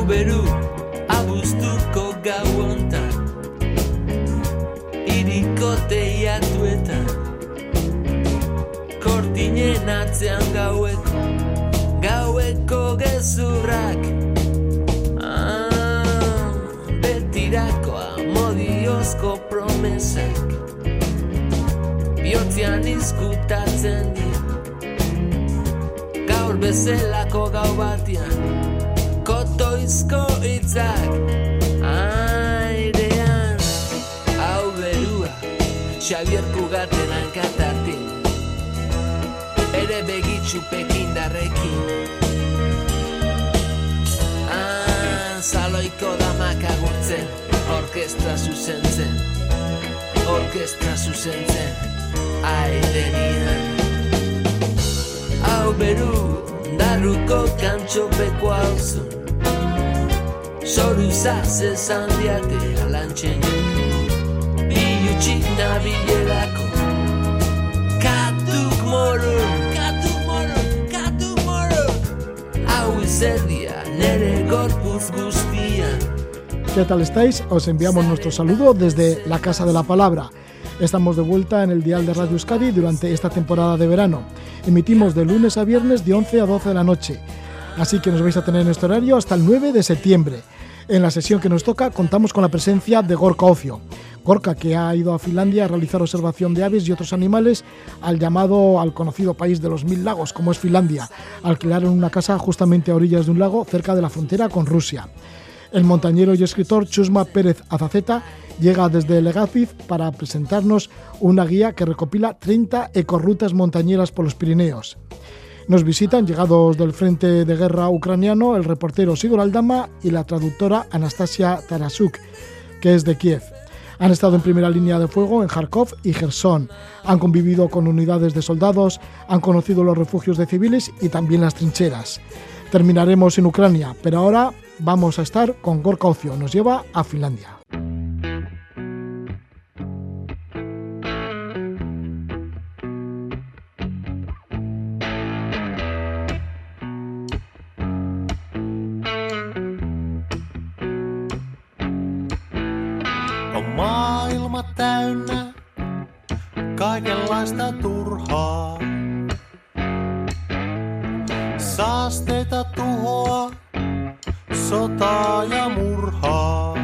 Hau beru, abuztuko gau ontan Iriko teiatuetan Kortinen atzean gaueko Gaueko gezurrak. Ah, Betirako amodiozko promesak Biotzian izkutatzen dira. Gaur bezelako gau batian Kotoizko itzak Airean Hau berua Xavier Kugaten hankatartin Ere begitxu pekindarrekin Ah, Zaloiko damak agurtzen Orkestra zuzentzen. Orkestra zuzentzen Aidenian Hau beru Darruko kantxopeko hauzu Zoru zazezan diate alantxen Biutxik nabilerako Katuk moro Katuk moro Katuk moro Hau izerdia nere gorpuz guztian ¿Qué tal estáis? Os enviamos nuestro saludo desde la Casa de la Palabra. Estamos de vuelta en el dial de Radio Euskadi durante esta temporada de verano. Emitimos de lunes a viernes de 11 a 12 de la noche. Así que nos vais a tener en este horario hasta el 9 de septiembre. En la sesión que nos toca contamos con la presencia de Gorka Ocio. Gorka, que ha ido a Finlandia a realizar observación de aves y otros animales al llamado, al conocido país de los mil lagos, como es Finlandia. Alquilaron una casa justamente a orillas de un lago cerca de la frontera con Rusia. El montañero y escritor Chusma Pérez Azaceta llega desde Legazpiz para presentarnos una guía que recopila 30 ecorrutas montañeras por los Pirineos. Nos visitan, llegados del frente de guerra ucraniano, el reportero Sigurd Aldama y la traductora Anastasia Tarasuk, que es de Kiev. Han estado en primera línea de fuego en Kharkov y Gerson. Han convivido con unidades de soldados, han conocido los refugios de civiles y también las trincheras. Terminaremos en Ucrania, pero ahora vamos a estar con Gorka Ocio. Nos lleva a Finlandia. Täynnä kaikenlaista turhaa. Saasteita, tuhoa, sotaa ja murhaa.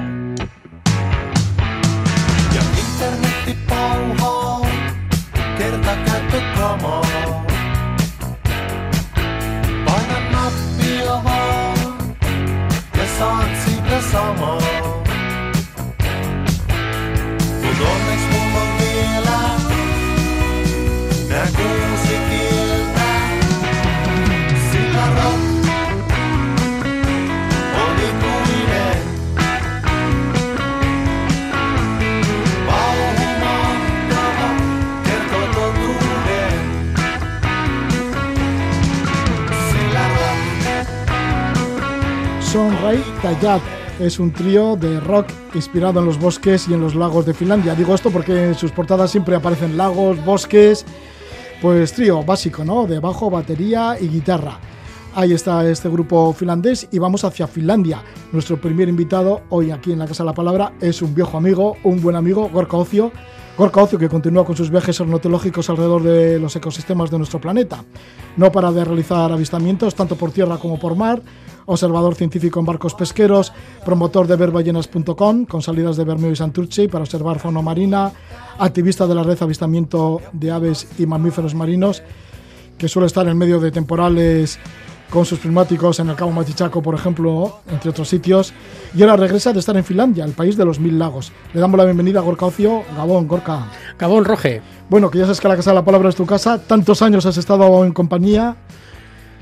Ja internetti pauhaa, kertakäyttökamaa. Paina nappia vaan ja saat siitä samaa. Ray Tayat es un trío de rock inspirado en los bosques y en los lagos de Finlandia. Digo esto porque en sus portadas siempre aparecen lagos, bosques, pues trío básico, ¿no? De bajo, batería y guitarra. Ahí está este grupo finlandés y vamos hacia Finlandia. Nuestro primer invitado hoy aquí en la Casa de la Palabra es un viejo amigo, un buen amigo, Gorka Ocio. Gorka Ocio que continúa con sus viajes ornitológicos alrededor de los ecosistemas de nuestro planeta. No para de realizar avistamientos tanto por tierra como por mar, observador científico en barcos pesqueros, promotor de verballenas.com con salidas de Bermeo y Santurce para observar fauna marina, activista de la red Avistamiento de Aves y Mamíferos Marinos, que suele estar en medio de temporales con sus prismáticos en el Cabo Machichaco, por ejemplo, entre otros sitios. Y ahora regresa de estar en Finlandia, el país de los mil lagos. Le damos la bienvenida a Gorka Ocio. Gabón, Gorka. Gabón Roge. Bueno, que ya sabes que la Casa de la Palabra es tu casa. Tantos años has estado en compañía.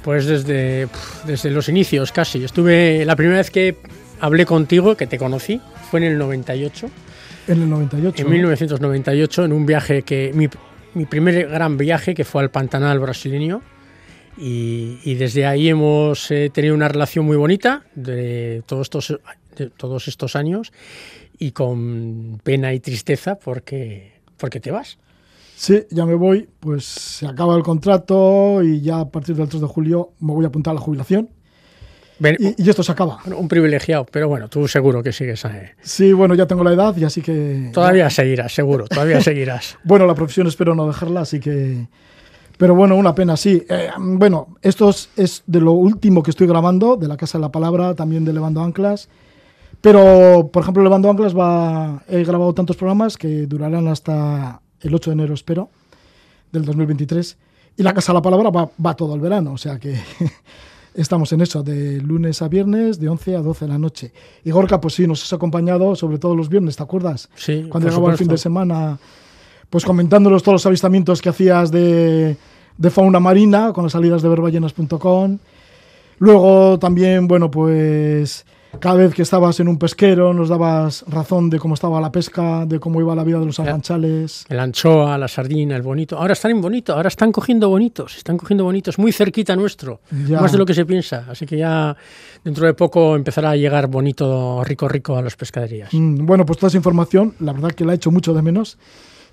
Pues desde, desde los inicios casi. Estuve la primera vez que hablé contigo, que te conocí, fue en el 98. En el 98. En ¿no? 1998, en un viaje que. Mi, mi primer gran viaje, que fue al Pantanal brasileño. Y, y desde ahí hemos eh, tenido una relación muy bonita de todos estos, de todos estos años y con pena y tristeza porque, porque te vas. Sí, ya me voy, pues se acaba el contrato y ya a partir del 3 de julio me voy a apuntar a la jubilación. Ven- y, y esto se acaba. Un privilegiado, pero bueno, tú seguro que sigues. eh. Sí, bueno, ya tengo la edad y así que... Todavía seguirás, seguro, todavía seguirás. Bueno, la profesión espero no dejarla, así que... Pero bueno, una pena, sí. Eh, bueno, esto es, es de lo último que estoy grabando, de la Casa de la Palabra, también de Levando Anclas. Pero, por ejemplo, Levando Anclas va... He grabado tantos programas que durarán hasta el 8 de enero, espero, del 2023. Y la Casa de la Palabra va, va todo el verano, o sea que estamos en eso, de lunes a viernes, de 11 a 12 de la noche. Y Gorka, pues sí, nos has acompañado sobre todo los viernes, ¿te acuerdas? Sí, Cuando llegaba el fin de semana, pues comentándonos todos los avistamientos que hacías de, de fauna marina con las salidas de verballenas.com. Luego también, bueno, pues cada vez que estabas en un pesquero nos dabas razón de cómo estaba la pesca, de cómo iba la vida de los arranchales. El anchoa, la sardina, el bonito. Ahora están en bonito, ahora están cogiendo bonitos, están cogiendo bonitos, muy cerquita nuestro, Ya. más de lo que se piensa. Así que ya dentro de poco empezará a llegar bonito, rico, rico a las pescaderías. Mm, Bueno, pues toda esa información, la verdad que la he hecho mucho de menos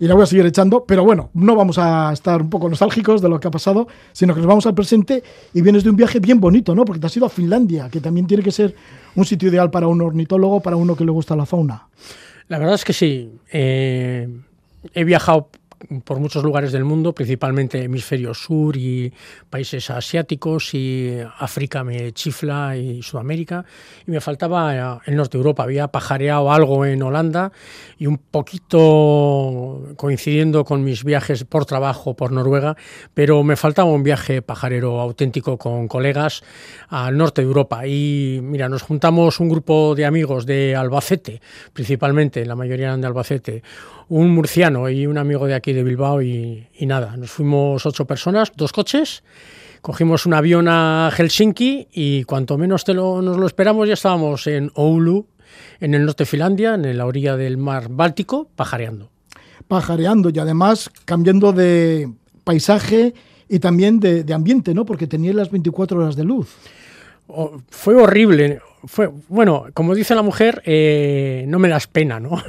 y la voy a seguir echando, pero bueno, no vamos a estar un poco nostálgicos de lo que ha pasado, sino que nos vamos al presente y vienes de un viaje bien bonito, ¿no? Porque te has ido a Finlandia, que también tiene que ser un sitio ideal para un ornitólogo, para uno que le gusta la fauna. La verdad es que sí. eh, he viajado por muchos lugares del mundo, principalmente hemisferio sur y países asiáticos y África me chifla y Sudamérica y me faltaba eh, el norte de Europa. Había pajareado algo en Holanda y un poquito coincidiendo con mis viajes por trabajo por Noruega, pero me faltaba un viaje pajarero auténtico con colegas al norte de Europa. Y mira, nos juntamos un grupo de amigos de Albacete, principalmente, la mayoría eran de Albacete, un murciano y un amigo de aquí de Bilbao y, y nada, nos fuimos ocho personas, dos coches. Cogimos un avión a Helsinki y cuanto menos te lo, nos lo esperamos ya estábamos en Oulu, en el norte de Finlandia, en la orilla del mar Báltico, pajareando. Pajareando y además cambiando de paisaje y también de, de ambiente, ¿no? Porque tenía las 24 horas de luz. Oh, fue horrible. Fue, bueno, como dice la mujer, eh, no me das pena, ¿no?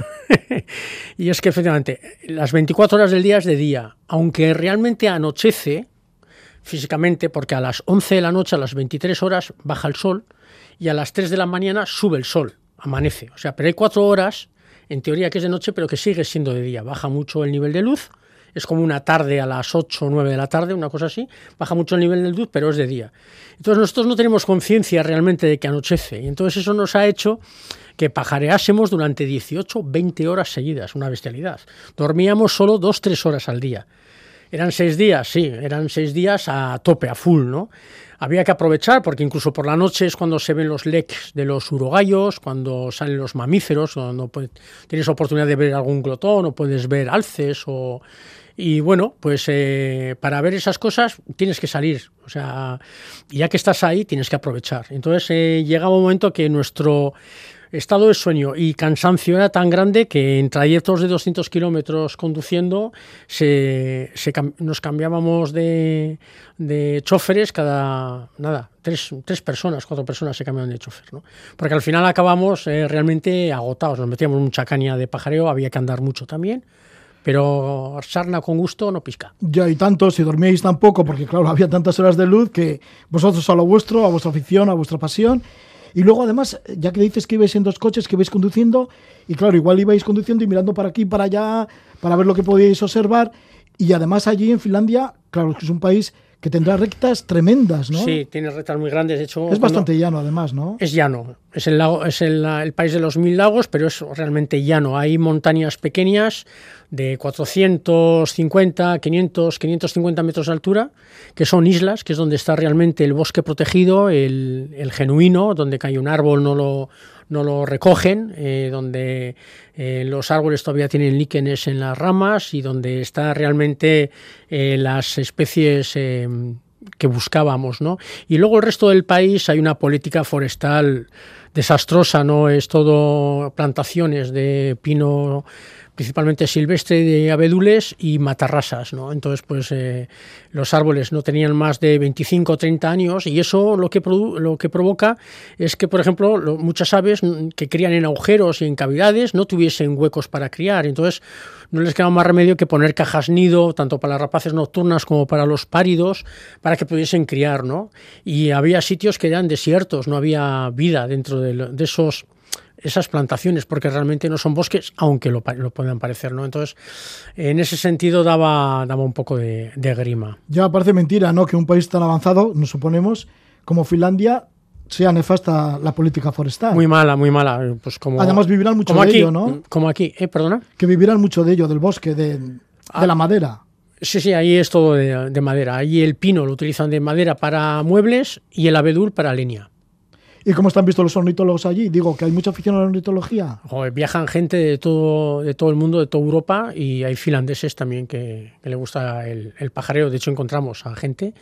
y es que efectivamente, las 24 horas del día es de día, aunque realmente anochece físicamente, porque a las 11 de la noche, a las 23 horas, baja el sol y a las 3 de la mañana sube el sol, amanece. O sea, pero hay cuatro horas, en teoría que es de noche, pero que sigue siendo de día. Baja mucho el nivel de luz, es como una tarde a las 8 o 9 de la tarde, una cosa así, baja mucho el nivel de luz, pero es de día. Entonces nosotros no tenemos conciencia realmente de que anochece, y entonces eso nos ha hecho que pajareásemos durante 18, 20 horas seguidas, una bestialidad. Dormíamos solo 2-3 horas al día. Eran seis días, sí, eran seis días a tope, a full, ¿no? Había que aprovechar porque incluso por la noche es cuando se ven los lecs de los urogallos, cuando salen los mamíferos, cuando puede- tienes oportunidad de ver algún glotón o puedes ver alces o... Y bueno, pues eh, para ver esas cosas tienes que salir, o sea, ya que estás ahí tienes que aprovechar. Entonces eh, llegaba un momento que nuestro estado de sueño y cansancio era tan grande que en trayectos de 200 kilómetros conduciendo se, nos cambiábamos de, de choferes cada, nada, tres, tres personas, cuatro personas se cambiaban de chofer, ¿no? Porque al final acabamos eh, realmente agotados, nos metíamos mucha caña de pajareo, había que andar mucho también, pero sarna con gusto no pisca. Ya y tanto, si dormíais tan poco, porque claro, había tantas horas de luz que vosotros a lo vuestro, a vuestra afición, a vuestra pasión. Y luego además, ya que dices que ibais en dos coches, que ibais conduciendo, y claro, igual ibais conduciendo y mirando para aquí para allá, para ver lo que podíais observar. Y además allí en Finlandia, claro, que es un país que tendrá rectas tremendas, ¿no? Sí, tiene retas muy grandes, de hecho... Es bastante llano además, ¿no? Es llano, es el lago, es el, el país de los mil lagos, pero es realmente llano. Hay montañas pequeñas de 450, 500, 550 metros de altura, que son islas, que es donde está realmente el bosque protegido, el, el genuino, donde cae un árbol no lo, no lo recogen, eh, donde eh, los árboles todavía tienen líquenes en las ramas y donde está realmente eh, las especies que buscábamos, ¿no? Y luego el resto del país hay una política forestal desastrosa, ¿no? Es todo plantaciones de pino principalmente silvestre de abedules y matarrasas, ¿no? Entonces, pues eh, los árboles no tenían más de 25 o 30 años y eso lo que, lo que provoca es que, por ejemplo, lo- muchas aves que crían en agujeros y en cavidades no tuviesen huecos para criar. Entonces, no les quedaba más remedio que poner cajas nido, tanto para las rapaces nocturnas como para los páridos, para que pudiesen criar, ¿no? Y había sitios que eran desiertos, no había vida dentro de esos esas plantaciones, porque realmente no son bosques, aunque lo, lo puedan parecer, ¿no? Entonces, en ese sentido daba, daba un poco de, de grima. Ya parece mentira, ¿no? Que un país tan avanzado, nos suponemos, como Finlandia, sea nefasta la política forestal. Muy mala, muy mala. Pues como, Además vivirán mucho como de aquí, ello, ¿no? Como aquí, ¿eh? Perdona. Que vivirán mucho de ello, del bosque, de, de Ah. la madera. Sí, sí, ahí es todo de, de madera. Ahí el pino lo utilizan de madera para muebles y el abedul para leña. ¿Y cómo están vistos los ornitólogos allí? Digo, que hay mucha afición a la ornitología. Joder, viajan gente de todo, de todo el mundo, de toda Europa, y hay finlandeses también que, que le gusta el, el pajareo. De hecho, encontramos a gente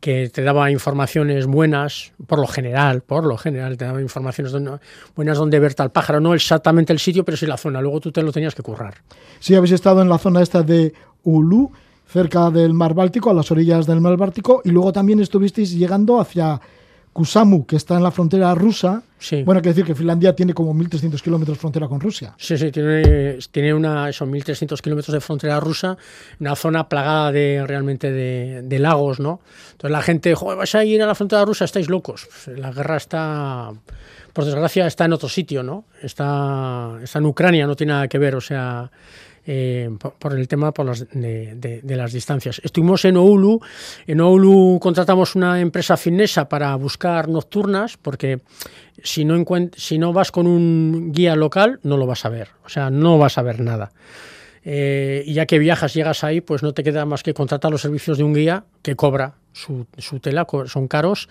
que te daba informaciones buenas, por lo general, por lo general, te daba informaciones donde- buenas donde verte al pájaro. No exactamente el sitio, pero sí la zona. Luego tú te lo tenías que currar. Sí, habéis estado en la zona esta de Ulu, cerca del mar Báltico, a las orillas del mar Báltico, y luego también estuvisteis llegando hacia Kusamu, que está en la frontera rusa. Sí. Bueno, hay que decir que Finlandia tiene como 1.300 kilómetros frontera con Rusia. Sí, sí, tiene, tiene una, esos 1.300 kilómetros de frontera rusa, una zona plagada de realmente de, de lagos, ¿no? Entonces la gente, joder, vas a ir a la frontera rusa, estáis locos. Pues la guerra está, por desgracia, está en otro sitio, ¿no? Está, está en Ucrania, no tiene nada que ver, o sea, eh, por, el tema por las, de, las distancias. Estuvimos en Oulu, en Oulu contratamos una empresa finesa para buscar nocturnas, porque si no, si no vas con un guía local, no lo vas a ver, o sea, no vas a ver nada. Eh, y ya que viajas, llegas ahí, pues no te queda más que contratar los servicios de un guía que cobra su, su tela, son caros.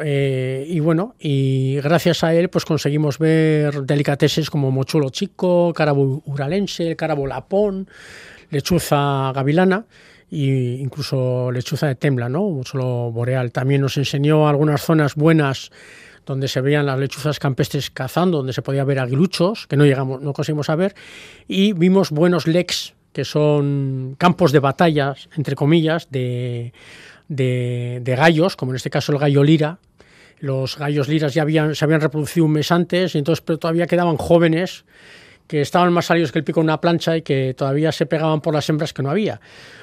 Eh, y bueno, y gracias a él pues conseguimos ver delicateses como mochuelo chico, carabo uralense, carabo lapón, lechuza gavilana e incluso lechuza de tembla, ¿no? Mochuelo boreal. También nos enseñó algunas zonas buenas donde se veían las lechuzas campestres cazando, donde se podía ver aguiluchos, que no llegamos, no conseguimos a ver, y vimos buenos lecs, que son campos de batallas, entre comillas, de, de, gallos, como en este caso el gallo lira. Los gallos liras ya habían, se habían reproducido un mes antes, y entonces pero todavía quedaban jóvenes que estaban más salidos que el pico en una plancha y que todavía se pegaban por las hembras que no había,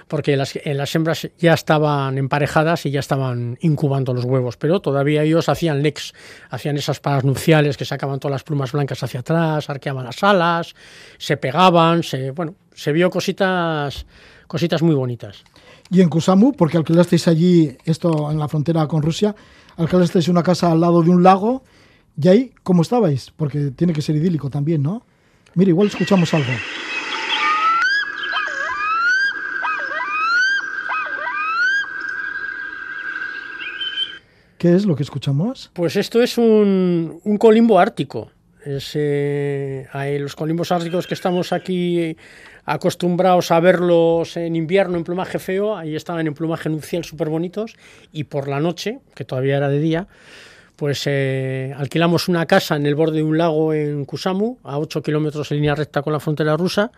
porque las, las hembras ya estaban emparejadas y ya estaban incubando los huevos, pero todavía ellos hacían lecs, hacían esas paras nupciales que sacaban todas las plumas blancas hacia atrás, arqueaban las alas, se pegaban, se, bueno, se vio cositas, cositas muy bonitas. Y en Kusamu, porque alquilasteis allí, esto en la frontera con Rusia, alquilasteis una casa al lado de un lago. ¿Y ahí cómo estabais? Porque tiene que ser idílico también, ¿no? Mira, igual escuchamos algo. ¿Qué es lo que escuchamos? Pues esto es un, un colimbo ártico. Es, eh, los colimbos árticos que estamos aquí acostumbrados a verlos en invierno en plumaje feo, ahí estaban en plumaje nupcial súper bonitos, y por la noche, que todavía era de día, pues eh, alquilamos una casa en el borde de un lago en Kusamu, a 8 kilómetros en línea recta con la frontera rusa,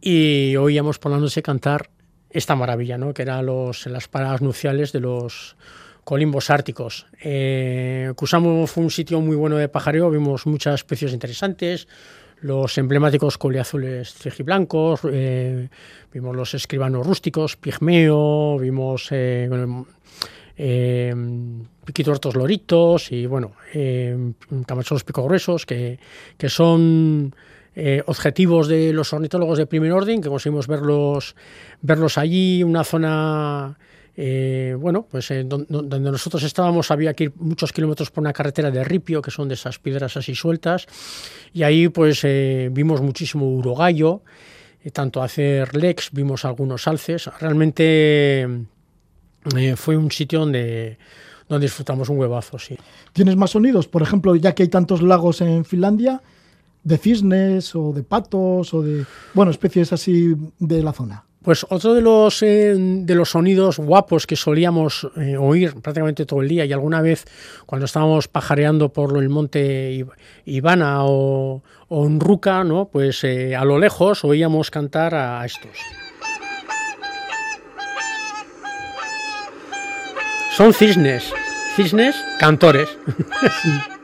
y oíamos por la noche cantar esta maravilla, ¿no? que eran los, las paradas nupciales de los colimbos árticos. Eh, Kusamu fue un sitio muy bueno de pajareo, vimos muchas especies interesantes, los emblemáticos coleazules trijiblancos, eh, vimos los escribanos rústicos, pigmeo, vimos eh, bueno, eh, piquitortos loritos y bueno, eh, camacholos picogruesos que, que son eh, objetivos de los ornitólogos de primer orden, que conseguimos verlos, verlos allí, una zona eh, bueno, pues eh, don- don- donde nosotros estábamos había que ir muchos kilómetros por una carretera de ripio, que son de esas piedras así sueltas, y ahí pues eh, vimos muchísimo urogallo, tanto hacer lex, vimos algunos alces, realmente fue un sitio donde, donde disfrutamos un huevazo, sí. ¿Tienes más sonidos? Por ejemplo, ya que hay tantos lagos en Finlandia, de cisnes o de patos o de, bueno, especies así de la zona. Pues otro de los, eh, de los sonidos guapos que solíamos eh, oír prácticamente todo el día y alguna vez cuando estábamos pajareando por el monte Ivana o, o Ruca, ¿no? pues eh, a lo lejos oíamos cantar a estos. Son cisnes, cisnes cantores.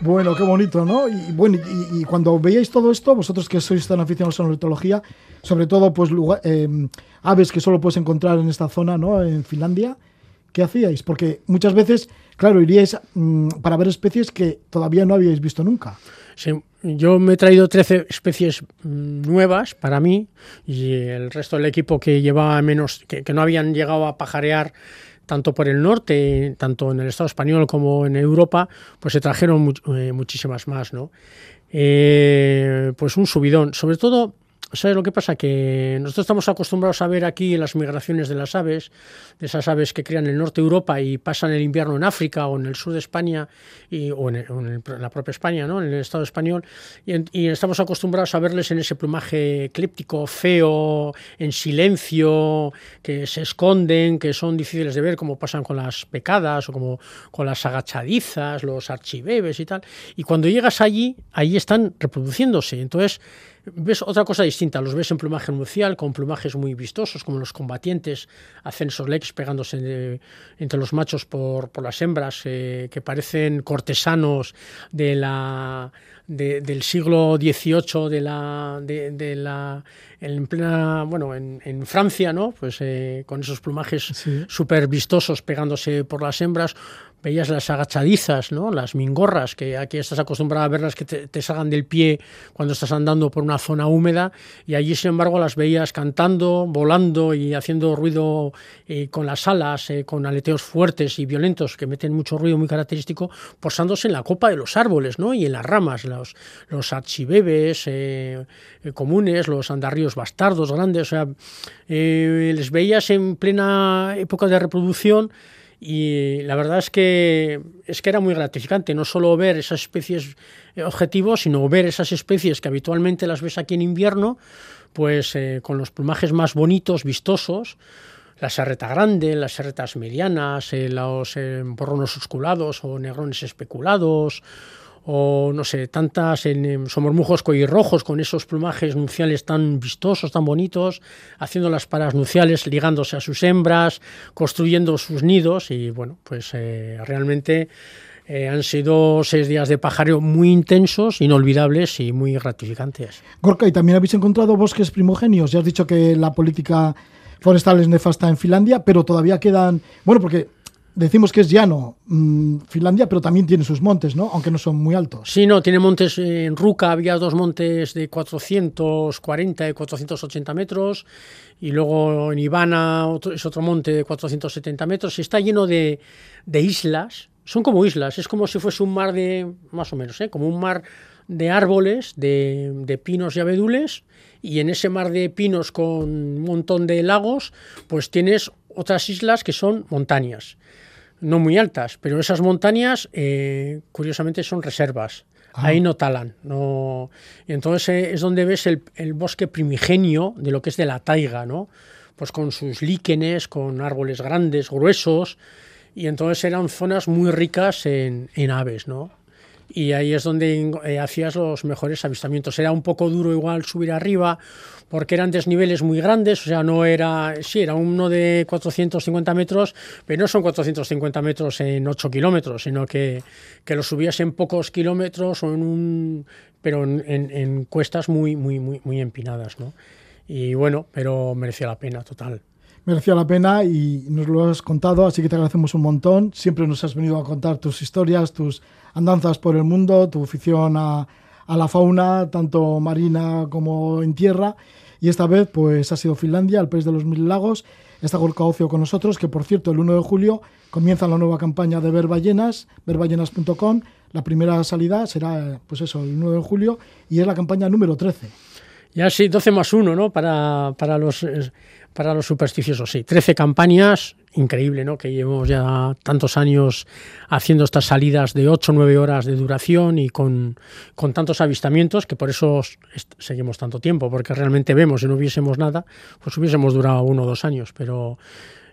Bueno, qué bonito, ¿no? Y bueno, y, cuando veíais todo esto, vosotros que sois tan aficionados a la ornitología, sobre todo pues eh, aves que solo puedes encontrar en esta zona, ¿no? En Finlandia, ¿qué hacíais? Porque muchas veces, claro, iríais mm, para ver especies que todavía no habíais visto nunca. Sí, yo me he traído 13 especies mm, nuevas para mí y el resto del equipo que llevaba menos, que, que no habían llegado a pajarear tanto por el norte, tanto en el Estado español como en Europa, pues se trajeron eh, muchísimas más, ¿no? Eh, pues un subidón. Sobre todo, ¿sabes lo que pasa? Que nosotros estamos acostumbrados a ver aquí las migraciones de las aves, de esas aves que crían en el norte de Europa y pasan el invierno en África o en el sur de España y, o en, la propia España, ¿no? en el Estado español, y, estamos acostumbrados a verles en ese plumaje eclíptico, feo, en silencio, que se esconden, que son difíciles de ver, como pasan con las pecadas o como con las agachadizas, los archibebes y tal. Y cuando llegas allí, allí están reproduciéndose. Entonces, ves otra cosa distinta. Los ves en plumaje nupcial, con plumajes muy vistosos, como los combatientes leques pegándose de- entre los machos por, por las hembras, eh, que parecen cortesanos de la, de- del siglo XVIII, de la, de, la, en plena, bueno, en, en Francia, ¿no? Pues eh, con esos plumajes Sí. súper vistosos pegándose por las hembras. Veías las agachadizas, ¿no? Las mingorras, que aquí estás acostumbrado a verlas que te, te salgan del pie cuando estás andando por una zona húmeda, y allí, sin embargo, las veías cantando, volando y haciendo ruido eh, con las alas, eh, con aleteos fuertes y violentos que meten mucho ruido muy característico, posándose en la copa de los árboles, ¿no? Y en las ramas, los, los archibebes eh, comunes, los andarríos bastardos grandes, o sea, les veías en plena época de reproducción y la verdad es que es que era muy gratificante no solo ver esas especies eh, objetivos sino ver esas especies que habitualmente las ves aquí en invierno pues eh, con los plumajes más bonitos vistosos la serreta grande, las serretas medianas, eh, los eh, osculados o negrones especulados, o no sé, tantas en, somormujos coirrojos con esos plumajes nupciales tan vistosos, tan bonitos, haciendo las paras nupciales, ligándose a sus hembras, construyendo sus nidos y bueno, pues eh, realmente eh, han sido seis días de pajareo muy intensos, inolvidables y muy gratificantes. Gorka, y también habéis encontrado bosques primogenios. Ya has dicho que la política forestal es nefasta en Finlandia, pero todavía quedan. Bueno, porque decimos que es llano mm, Finlandia, pero también tiene sus montes, ¿no? Aunque no son muy altos. Sí, no, tiene montes en Ruca, había dos montes de 440 y 480 metros, y luego en Ivana otro- es otro monte de 470 metros, y está lleno de, de islas, son como islas, es como si fuese un mar de, más o menos, ¿eh? como un mar de árboles, de, de pinos y abedules, y en ese mar de pinos con un montón de lagos, pues tienes otras islas que son montañas no muy altas, pero esas montañas, eh, curiosamente, son reservas. Ahí no talan. No... Y entonces eh, es donde ves el, el bosque primigenio de lo que es de la taiga, ¿no? Pues con sus líquenes, con árboles grandes, gruesos, y entonces eran zonas muy ricas en, en aves, ¿no? Y ahí es donde eh, hacías los mejores avistamientos. Era un poco duro igual subir arriba, porque eran desniveles muy grandes, o sea, no era, sí, era uno de 450 metros, pero no son 450 metros en 8 kilómetros, sino que, que lo subías en pocos kilómetros o en un, pero en, en- en cuestas muy, muy, muy, muy empinadas, ¿no? Y bueno, pero merecía la pena, total. Merecía la pena y nos lo has contado, así que te agradecemos un montón. Siempre nos has venido a contar tus historias, tus andanzas por el mundo, tu afición a, la fauna, tanto marina como en tierra. Y esta vez, pues, ha sido Finlandia, el país de los mil lagos. Está Gorka Ocio con nosotros, que por cierto, el 1 de julio comienza la nueva campaña de Ver Ballenas, verballenas.com. La primera salida será, pues eso, el 9 de julio y es la campaña número 13. Ya sí, 12 más 1, ¿no? Para, para, los, eh, para los supersticiosos, sí. 13 campañas increíble, ¿no? Que llevamos ya tantos años haciendo estas salidas de 8 o 9 horas de duración y con, con tantos avistamientos que por eso seguimos tanto tiempo, porque realmente vemos, si no hubiésemos nada, pues hubiésemos durado uno o dos años, pero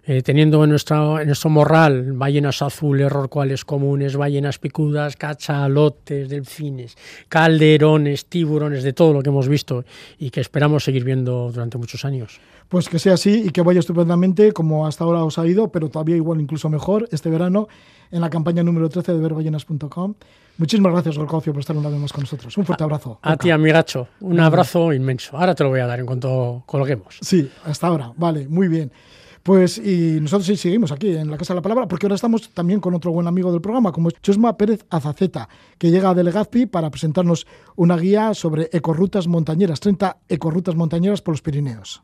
eh, teniendo en, nuestra, en nuestro morral ballenas azules, rorcuales comunes, ballenas picudas, cachalotes, delfines, calderones, tiburones, de todo lo que hemos visto y que esperamos seguir viendo durante muchos años. Pues que sea así y que vaya estupendamente como hasta ahora os ha ido, pero todavía igual incluso mejor este verano en la campaña número 13 de verballenas.com. Muchísimas gracias, Gorcocio, por estar una vez más con nosotros. Un fuerte abrazo. A ti, amigacho, un abrazo inmenso. Ahora te lo voy a dar en cuanto colguemos. Sí, hasta ahora. Vale, muy bien. Pues y nosotros sí seguimos aquí en la Casa de la Palabra, porque ahora estamos también con otro buen amigo del programa, como es Chusma Pérez Azaceta, que llega de Legazpi para presentarnos una guía sobre ecorrutas montañeras, 30 ecorrutas montañeras por los Pirineos.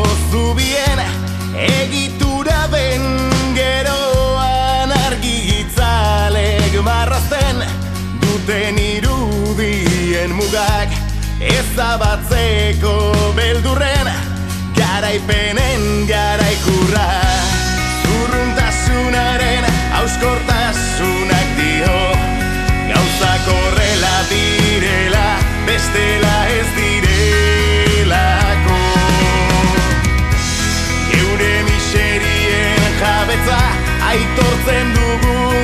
irudien mugak Ezabatzeko beldurren Garaipenen garaikurra. Zurruntasunaren auskortasunak dio Gauzak horrela direla Bestela ez direlako. Geure miserien jabetza Aitortzen dugun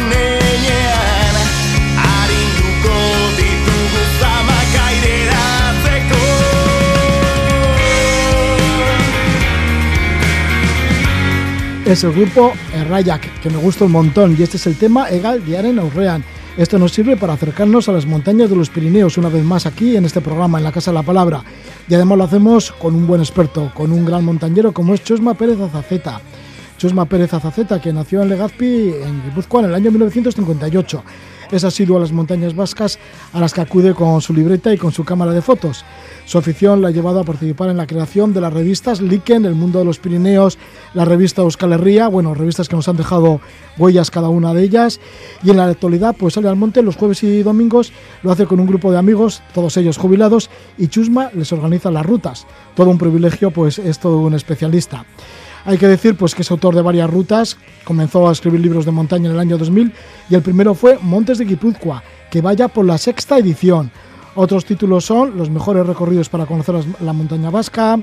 Es el grupo Errayak, que me gusta un montón, y este es el tema Egal Diaren Aurrean. Esto nos sirve para acercarnos a las montañas de los Pirineos una vez más aquí en este programa, en la Casa de la Palabra. Y además lo hacemos con un buen experto, con un gran montañero como es Chosma Pérez Azaceta. Chosma Pérez Azaceta, que nació en Legazpi, en Guipúzcoa, en el año 1958. Es asiduo a las montañas vascas a las que acude con su libreta y con su cámara de fotos. Su afición la ha llevado a participar en la creación de las revistas Liken, El Mundo de los Pirineos, la revista Euskal Herria, bueno, revistas que nos han dejado huellas cada una de ellas. Y en la actualidad, pues sale al monte los jueves y domingos, lo hace con un grupo de amigos, todos ellos jubilados, y Chusma les organiza las rutas. Todo un privilegio, pues es todo un especialista. Hay que decir pues que es autor de varias rutas, comenzó a escribir libros de montaña en el año 2000 y el primero fue Montes de Guipúzcoa, que vaya por la sexta edición. Otros títulos son Los mejores recorridos para conocer la montaña vasca,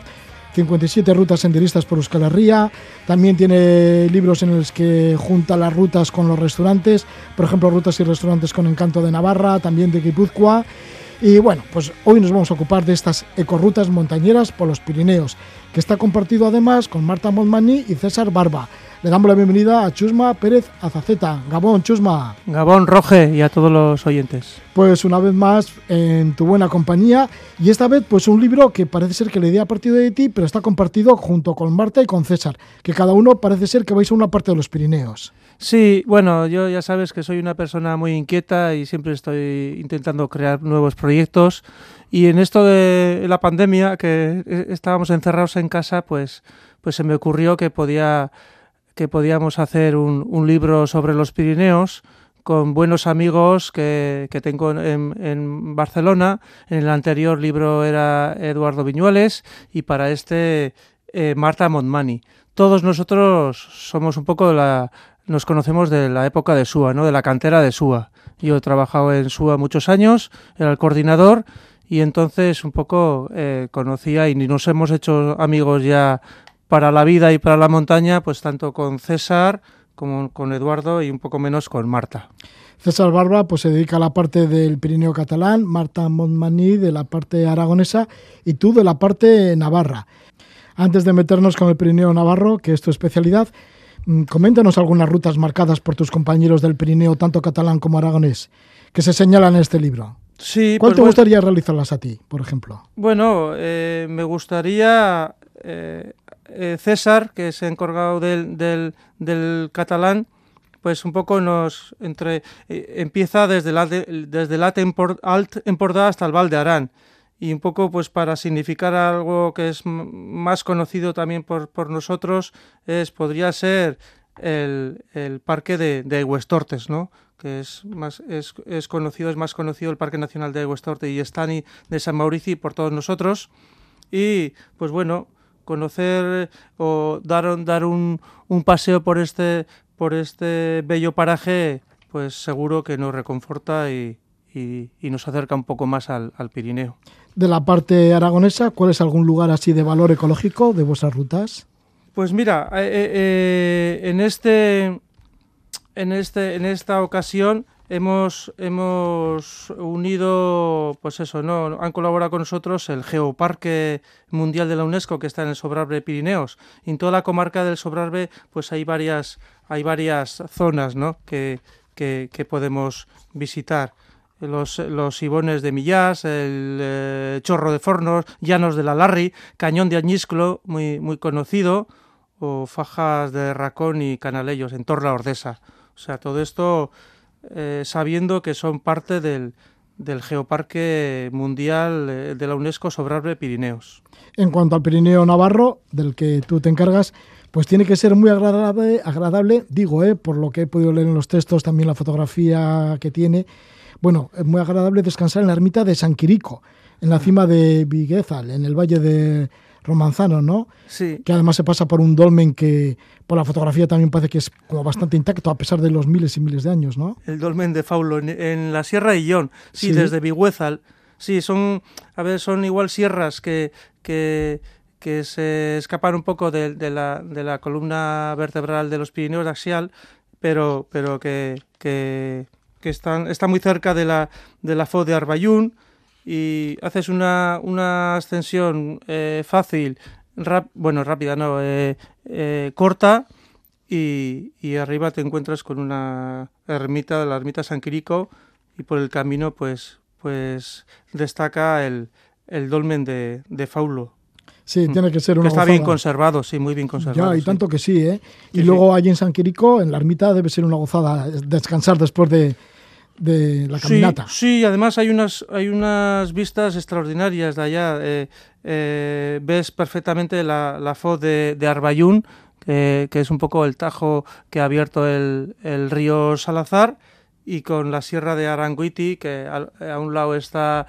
57 rutas senderistas por Euskal Herria, también tiene libros en los que junta las rutas con los restaurantes, por ejemplo, rutas y restaurantes con encanto de Navarra, también de Guipúzcoa. Y bueno, pues hoy nos vamos a ocupar de estas ecorrutas montañeras por los Pirineos, que está compartido además con Marta Montmani y César Barba. Le damos la bienvenida a Chusma Pérez Azaceta. Gabón, Chusma. Gabón Roge y a todos los oyentes. Pues una vez más en tu buena compañía y esta vez pues un libro que parece ser que le di a partido de ti, pero está compartido junto con Marta y con César, que cada uno parece ser que vais a una parte de los Pirineos. Sí, bueno, yo ya sabes que soy una persona muy inquieta y siempre estoy intentando crear nuevos proyectos. Y en esto de la pandemia, que eh, estábamos encerrados en casa, pues, pues se me ocurrió que podía que podíamos hacer un, libro sobre los Pirineos con buenos amigos que, que tengo en, en Barcelona. En el anterior libro era Eduardo Viñuales y para este eh, Marta Montmani. Todos nosotros somos un poco la, nos conocemos de la época de SUA, ¿no? de la cantera de SUA. Yo he trabajado en SUA muchos años, era el coordinador y entonces un poco eh, conocía y nos hemos hecho amigos ya para la vida y para la montaña, pues tanto con César como con Eduardo y un poco menos con Marta. César Barba pues se dedica a la parte del Pirineo catalán, Marta Montmani de la parte aragonesa y tú de la parte navarra. Antes de meternos con el Pirineo navarro, que es tu especialidad, coméntanos algunas rutas marcadas por tus compañeros del Pirineo, tanto catalán como aragonés, que se señalan en este libro. Sí, ¿Cuál pues te bueno- gustaría realizarlas a ti, por ejemplo? Bueno, eh, me gustaría eh, eh, César, que es encargado del, del, del catalán, pues un poco nos entre eh, empieza desde la de- desde la Alt Empordà hasta el Val de Arán y un poco pues para significar algo que es más conocido también por, por nosotros es podría ser el, el parque de, de Huestortes, ¿no? que es más es, es, conocido es más conocido el Parque Nacional de Huestorte y Estani de San Mauricio por todos nosotros y pues bueno conocer o dar dar un, un paseo por este por este bello paraje pues seguro que nos reconforta y, y, y nos acerca un poco más al, al Pirineo de la parte aragonesa, ¿cuál es algún lugar así de valor ecológico de vuestras rutas? Pues mira, eh, eh, en este en este en esta ocasión hemos hemos unido pues eso, no han colaborado con nosotros el Geoparque Mundial de la UNESCO que está en el Sobrarbe Pirineos. Y en toda la comarca del Sobrarbe pues hay varias hay varias zonas, ¿no? que, que podemos visitar los, los Ibones de Millás, el eh, Chorro de Fornos, Llanos de la Larri, Cañón de Añisclo, muy, muy conocido, o Fajas de Racón y Canalellos, en Torla Ordesa. O sea, todo esto eh, sabiendo que son parte del, del Geoparque Mundial eh, de la UNESCO Sobrarbe Pirineos. En cuanto al Pirineo Navarro, del que tú te encargas, pues tiene que ser muy agradable, agradable digo, eh, por lo que he podido leer en los textos, también la fotografía que tiene, bueno, es muy agradable descansar en la ermita de San Quirico, en la cima de Viguezal, en el valle de Romanzano, ¿no? Sí. Que además se pasa por un dolmen que por la fotografía también parece que es como bastante intacto a pesar de los miles y miles de años, ¿no? El dolmen de Faulo en, en la Sierra de Illón, sí, sí, desde Viguezal. Sí, son, a ver, son igual sierras que, que, que se escapan un poco de, de, la, de la columna vertebral de los Pirineos axial, pero, pero que, que, que están, está muy cerca de la, de la FO de Arbayún y haces una, una ascensión eh, fácil, rap, bueno, rápida, no, eh, eh, corta y, y, arriba te encuentras con una ermita, la ermita San Quirico y por el camino pues, pues destaca el, el dolmen de, de Faulo. Sí, tiene que ser una que está gozada. bien conservado, sí, muy bien conservado. Ya, y sí. tanto que sí, ¿eh? Y Sí, luego allí en San Quirico, en la ermita, debe ser una gozada descansar después de, de la caminata. Sí, sí, además hay unas, hay unas vistas extraordinarias de allá. Eh, eh, ves perfectamente la, la foz de, de Arbayún, que, que, es un poco el tajo que ha abierto el, el río Salazar, y con la sierra de Aranguiti, que a, a un lado está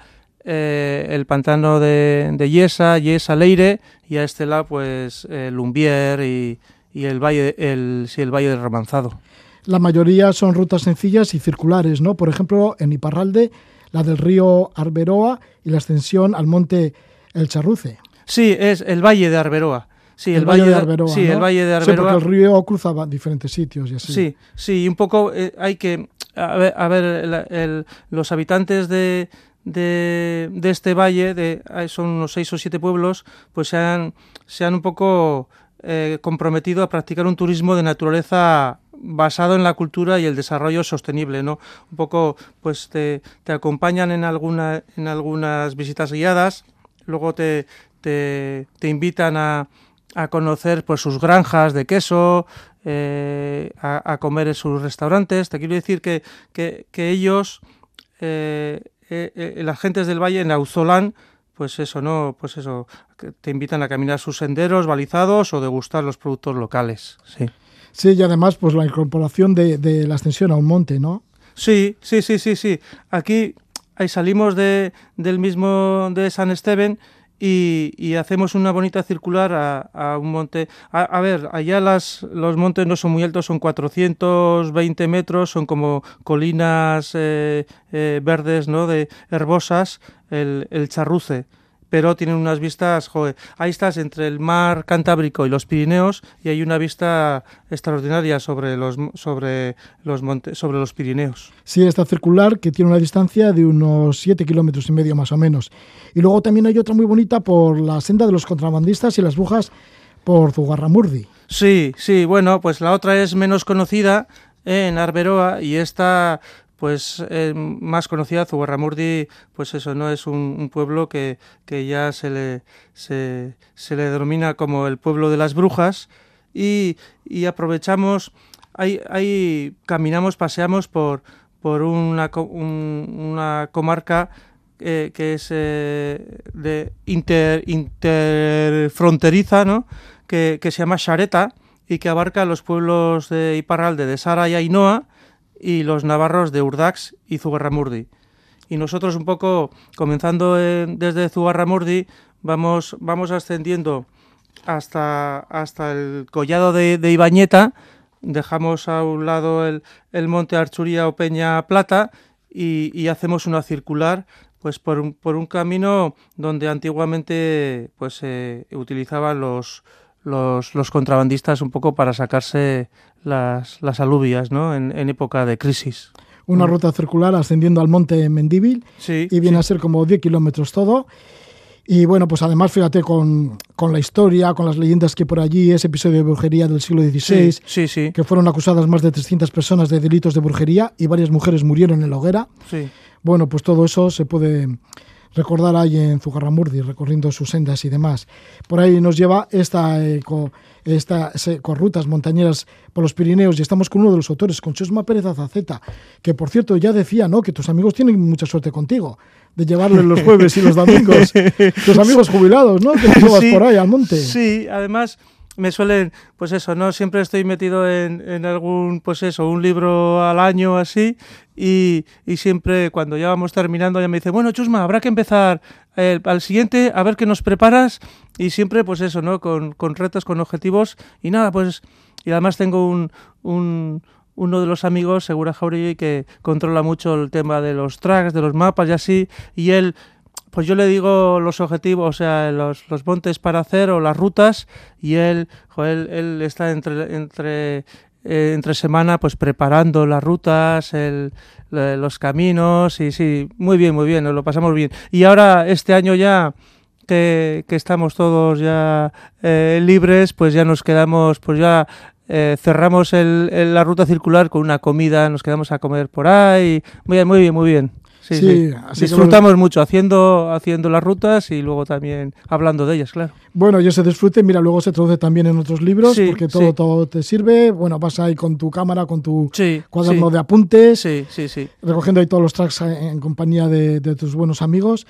eh, el pantano de, de Yesa, Yesa Leire, y a este lado, pues, eh, Lumbier y, y, el valle, el, sí, el valle del Romanzado. La mayoría son rutas sencillas y circulares, ¿no? Por ejemplo, en Iparralde, la del río Arberoa y la ascensión al monte El Charruce. Sí, es el valle de Arberoa. Sí, el, el valle, valle, de Arberoa. Sí, ¿no? el valle de Arberoa. Sí, porque el río cruzaba diferentes sitios y así. Sí, sí, y un poco eh, hay que. A ver, a ver el, el, los habitantes de, de, de, este valle, de, son unos seis o siete pueblos, pues se han, se han un poco eh, comprometido a practicar un turismo de naturaleza basado en la cultura y el desarrollo sostenible, ¿no? Un poco, pues te, acompañan en, alguna, en algunas visitas guiadas, luego te, te, invitan a, a, conocer pues sus granjas de queso, eh, a, comer en sus restaurantes. Te quiero decir que, que, que ellos, eh, eh, las gentes del valle en Auzolán, pues eso, ¿no? Pues eso, te invitan a caminar sus senderos balizados o degustar los productos locales, sí. Sí, y además, pues la incorporación de, la ascensión a un monte, ¿no? Sí, sí, sí, sí, sí. Aquí ahí salimos de, del mismo de San Esteban y, hacemos una bonita circular a, un monte. A, ver, allá las, los montes no son muy altos, son 420 metros, son como colinas eh, eh, verdes, ¿no? De herbosas, el charruce pero tienen unas vistas, joder, ahí estás entre el mar Cantábrico y los Pirineos y hay una vista extraordinaria sobre los sobre los montes, sobre los Pirineos. Sí, está circular que tiene una distancia de unos 7 kilómetros y medio más o menos. Y luego también hay otra muy bonita por la senda de los contrabandistas y las brujas por Zugarramurdi. Sí, sí, bueno, pues la otra es menos conocida en Arberoa y esta pues eh, más conocida Zugarramurdi, pues eso no es un, pueblo que, que, ya se le, se, le denomina como el pueblo de las brujas y, y aprovechamos, ahí, ahí, caminamos, paseamos por, por una, un, una comarca eh, que es eh, de inter, interfronteriza, ¿no? que, que se llama Xareta y que abarca los pueblos de Iparralde, de Sara y Ainhoa, y los navarros de Urdax y Zugarramurdi. Y nosotros un poco, comenzando en- desde Zugarramurdi, vamos, vamos ascendiendo hasta, hasta el collado de, de Ibañeta, dejamos a un lado el, el monte Archuría o Peña Plata y, y hacemos una circular pues por un, por un camino donde antiguamente pues se utilizaban los, los, los contrabandistas un poco para sacarse las, las alubias ¿no? en, en época de crisis. Una ruta circular ascendiendo al monte Mendíbil Sí, y viene sí. a ser como 10 kilómetros todo. Y bueno, pues además fíjate con, con la historia, con las leyendas que por allí, ese episodio de brujería del siglo XVI, Sí, que fueron acusadas más de 300 personas de delitos de brujería y varias mujeres murieron en la hoguera. Bueno, pues todo eso se puede recordar ahí en Zugarramurdi, recorriendo sus sendas y demás. Por ahí nos lleva esta, eh, co- esta con rutas montañeras por los Pirineos y estamos con uno de los autores, con Chusma Pérez Azaceta, que por cierto ya decía, ¿no? Que tus amigos tienen mucha suerte contigo, de llevarle los jueves y los domingos. tus amigos jubilados, ¿no? Que los llevas Sí, por ahí al monte. Sí, además me suelen, pues eso, ¿no? Siempre estoy metido en, en algún, pues eso, un libro al año así y, y siempre cuando ya vamos terminando ya me dice, bueno, Chusma, habrá que empezar el- al siguiente, a ver qué nos preparas y siempre pues eso, ¿no? Con, con retos, con objetivos y nada, pues y además tengo un, un uno de los amigos, Segura Jauregui, que controla mucho el tema de los tracks, de los mapas y así, y él pues yo le digo los objetivos, o sea, los, los montes para hacer o las rutas y él, él, está entre, entre, eh, entre semana pues preparando las rutas, el, los caminos y sí, muy bien, muy bien, nos lo pasamos bien. Y ahora este año ya que, que estamos todos ya eh, libres, pues ya nos quedamos, pues ya eh, cerramos el- la ruta circular con una comida, nos quedamos a comer por ahí, muy bien, muy bien, muy bien. Sí, Sí, sí. Disfrutamos mucho haciendo, haciendo las rutas y luego también hablando de ellas, claro. Bueno, yo se disfrute, mira, luego se traduce también en otros libros, porque todo, todo te sirve. Bueno, vas ahí con tu cámara, con tu cuaderno de apuntes, sí, sí, sí, recogiendo ahí todos los tracks en compañía de, de tus buenos amigos.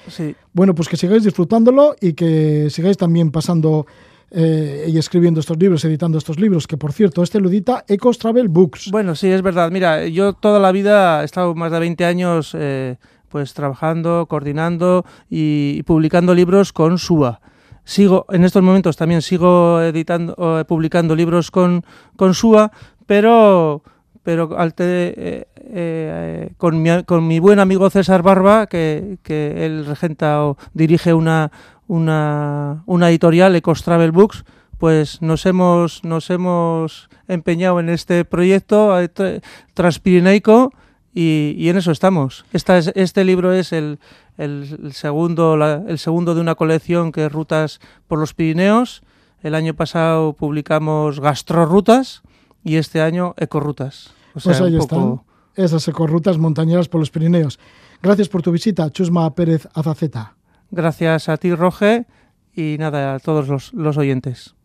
Bueno, pues que sigáis disfrutándolo y que sigáis también pasando eh, y escribiendo estos libros, editando estos libros, que por cierto, este lo edita Ecos Travel Books. Bueno, sí, es verdad. Mira, yo toda la vida he estado más de 20 años eh, pues trabajando, coordinando y, publicando libros con SUA. Sigo, en estos momentos también sigo editando, publicando libros con, con SUA, pero, pero al te- eh, eh, con, mi, con mi buen amigo César Barba, que, que él regenta o dirige una, una, una editorial, Ecos Travel Books, pues nos hemos, nos hemos empeñado en este proyecto tra- transpirineico y, y en eso estamos. Esta es, este libro es el, el- segundo, la- el segundo de una colección que es Rutas por los Pirineos. El año pasado publicamos Gastrorrutas y este año Ecorutas. O Pues sea, ahí un están poco- esas ecorrutas montañeras por los Pirineos. Gracias por tu visita, Chusma Pérez Azaceta. Gracias a ti, Roge, y nada, a todos los, los oyentes.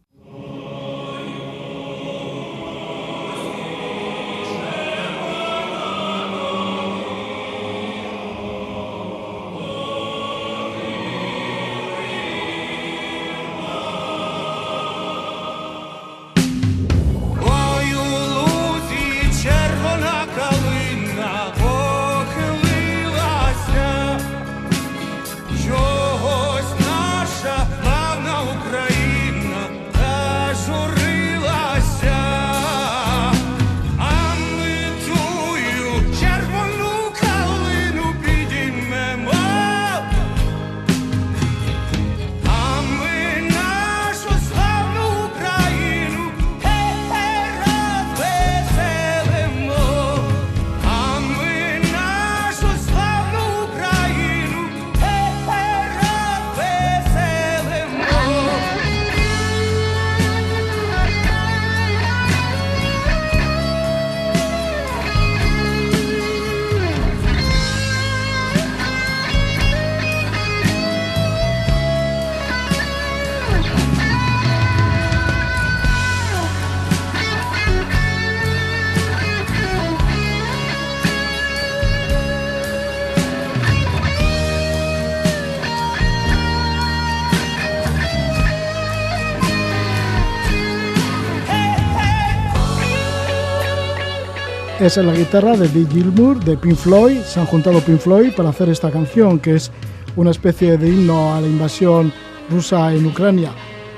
Esa es la guitarra de Bill Gilmour de Pink Floyd. Se han juntado Pink Floyd para hacer esta canción, que es una especie de himno a la invasión rusa en Ucrania.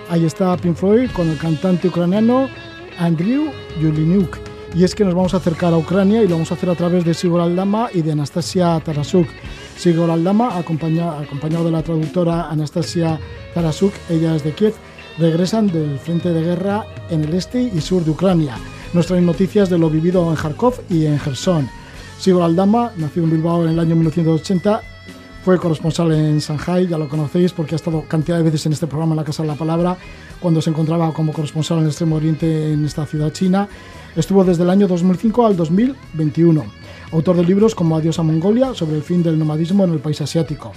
Ahí está Pink Floyd con el cantante ucraniano Andrew Yulinuk. Y es que nos vamos a acercar a Ucrania y lo vamos a hacer a través de Sigor Aldama y de Anastasia Tarasuk. Sigor Aldama, acompaña- acompañado de la traductora Anastasia Tarasuk, ella es de Kiev, regresan del frente de guerra en el este y sur de Ucrania. Nos traen noticias de lo vivido en Kharkov y en Gerson. Sigor Aldama, nacido en Bilbao en el año 1980, fue corresponsal en Shanghai, ya lo conocéis porque ha estado cantidad de veces en este programa en la Casa de la Palabra, cuando se encontraba como corresponsal en el Extremo Oriente en esta ciudad china. Estuvo desde el año 2005 al 2021. Autor de libros como Adiós a Mongolia, sobre el fin del nomadismo en el país asiático.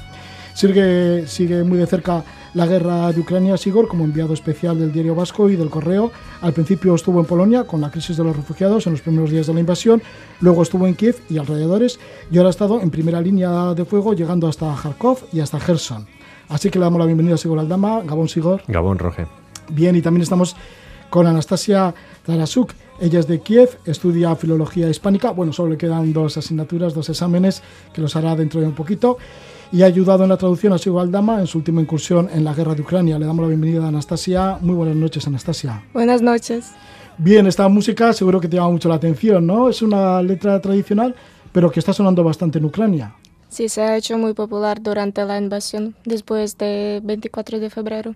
Sigue, sigue muy de cerca la guerra de Ucrania, Sigor, como enviado especial del Diario Vasco y del Correo. Al principio estuvo en Polonia con la crisis de los refugiados en los primeros días de la invasión, luego estuvo en Kiev y alrededores, y ahora ha estado en primera línea de fuego, llegando hasta Kharkov y hasta Gerson. Así que le damos la bienvenida a Sigor Aldama, Gabón Sigor. Gabón Roge. Bien, y también estamos con Anastasia Tarasuk. Ella es de Kiev, estudia filología hispánica. Bueno, solo le quedan dos asignaturas, dos exámenes que los hará dentro de un poquito. Y ha ayudado en la traducción a Sigurd Aldama en su última incursión en la guerra de Ucrania. Le damos la bienvenida a Anastasia. Muy buenas noches, Anastasia. Buenas noches. Bien, esta música seguro que te llama mucho la atención, ¿no? Es una letra tradicional, pero que está sonando bastante en Ucrania. Sí, se ha hecho muy popular durante la invasión, después de 24 de febrero.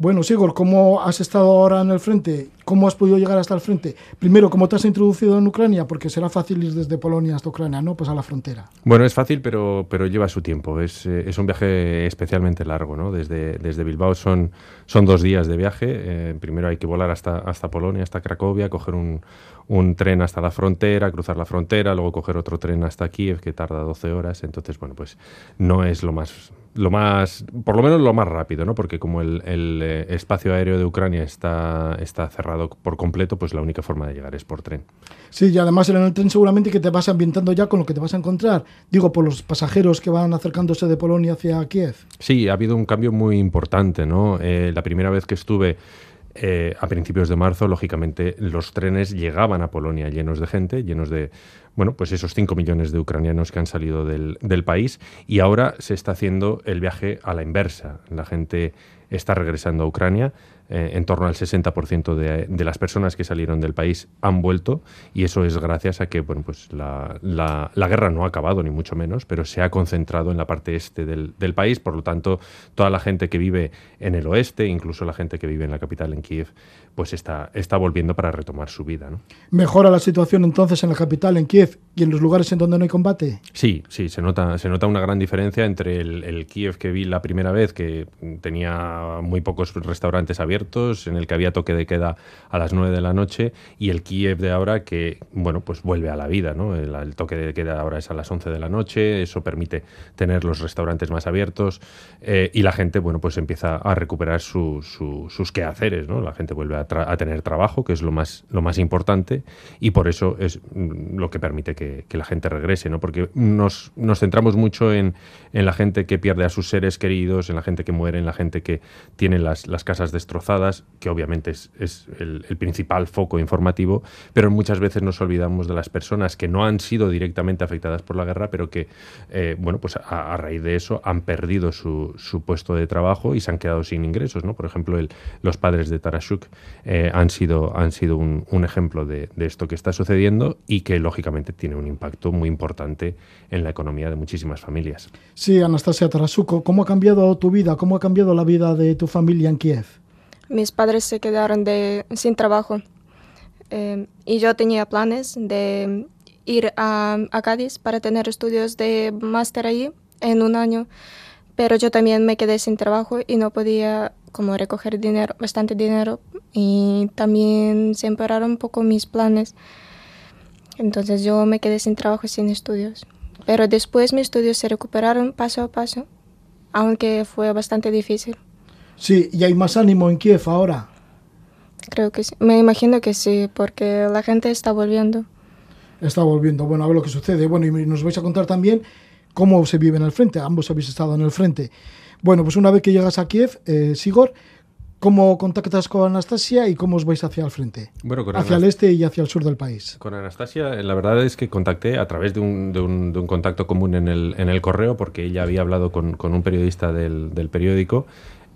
Bueno, Sigurd, ¿cómo has estado ahora en el frente? ¿Cómo has podido llegar hasta el frente? Primero, ¿cómo te has introducido en Ucrania? Porque será fácil ir desde Polonia hasta Ucrania, ¿no? Pues a la frontera. Bueno, es fácil, pero, pero lleva su tiempo. Es, eh, es un viaje especialmente largo, ¿no? Desde, desde Bilbao son, son dos días de viaje. Eh, primero hay que volar hasta, hasta Polonia, hasta Cracovia, coger un, un tren hasta la frontera, cruzar la frontera, luego coger otro tren hasta Kiev, que tarda 12 horas. Entonces, bueno, pues no es lo más, lo más, por lo menos lo más rápido, ¿no? Porque como el, el eh, espacio aéreo de Ucrania está, está cerrado por completo, pues la única forma de llegar es por tren. Sí, y además en el tren seguramente que te vas ambientando ya con lo que te vas a encontrar. Digo, por los pasajeros que van acercándose de Polonia hacia Kiev. Sí, ha habido un cambio muy importante, ¿no? Eh, la primera vez que estuve eh, a principios de marzo, lógicamente, los trenes llegaban a Polonia llenos de gente, llenos de, bueno, pues esos 5 millones de ucranianos que han salido del, del país y ahora se está haciendo el viaje a la inversa. La gente está regresando a Ucrania. Eh, en torno al 60% de, de las personas que salieron del país han vuelto y eso es gracias a que bueno, pues la, la- la guerra no ha acabado, ni mucho menos, pero se ha concentrado en la parte este del, del país. Por lo tanto, toda la gente que vive en el oeste, incluso la gente que vive en la capital, en Kiev, pues está, está volviendo para retomar su vida. ¿no? ¿Mejora la situación entonces en la capital, en Kiev, y en los lugares en donde no hay combate? Sí, sí, se nota, se nota una gran diferencia entre el, el Kiev que vi la primera vez, que tenía muy pocos restaurantes abiertos, en el que había toque de queda a las 9 de la noche, y el Kiev de ahora que, bueno, pues vuelve a la vida, ¿no? El, el toque de queda ahora es a las 11 de la noche, eso permite tener los restaurantes más abiertos, eh, y la gente, bueno, pues empieza a recuperar su- su- sus quehaceres, ¿no? La gente vuelve a, tra- a tener trabajo, que es lo más, lo más importante, y por eso es mm, lo que permite que, que la gente regrese, ¿no? Porque nos, nos centramos mucho en, en la gente que pierde a sus seres queridos, en la gente que muere, en la gente que tiene las, las casas destrozadas, que obviamente es, el, principal foco informativo, pero muchas veces nos olvidamos de las personas que no han sido directamente afectadas por la guerra, pero que, eh, bueno, pues a, raíz de eso han perdido su, puesto de trabajo y se han quedado sin ingresos, ¿no? Por ejemplo, los padres de Tarashuk eh, han sido, han sido un, ejemplo de, de esto que está sucediendo y que, lógicamente, tiene un impacto muy importante en la economía de muchísimas familias. Sí, Anastasia Tarasuko, ¿cómo ha cambiado tu vida? ¿Cómo ha cambiado la vida de tu familia en Kiev? Mis padres se quedaron sin trabajo eh, y yo tenía planes de ir a, a Cádiz para tener estudios de máster allí en un año, pero yo también me quedé sin trabajo y no podía como recoger dinero, bastante dinero y también se empeoraron un poco mis planes. Entonces yo me quedé sin trabajo y sin estudios. Pero después mis estudios se recuperaron paso a paso, aunque fue bastante difícil. Sí, y hay más ánimo en Kiev ahora. Creo que sí. Me imagino que sí, porque la gente está volviendo. Está volviendo. Bueno, a ver lo que sucede. Bueno, y nos vais a contar también cómo se vive en el frente. Ambos habéis estado en el frente. Bueno, pues una vez que llegas a Kiev, eh, Sigor, ¿Cómo contactas con Anastasia y cómo os vais hacia el frente? Bueno, con hacia el este y hacia el sur del país. Con Anastasia, la verdad es que contacté a través de un, de un- de un contacto común en el, en el correo, porque ella había hablado con, con un periodista del, del periódico.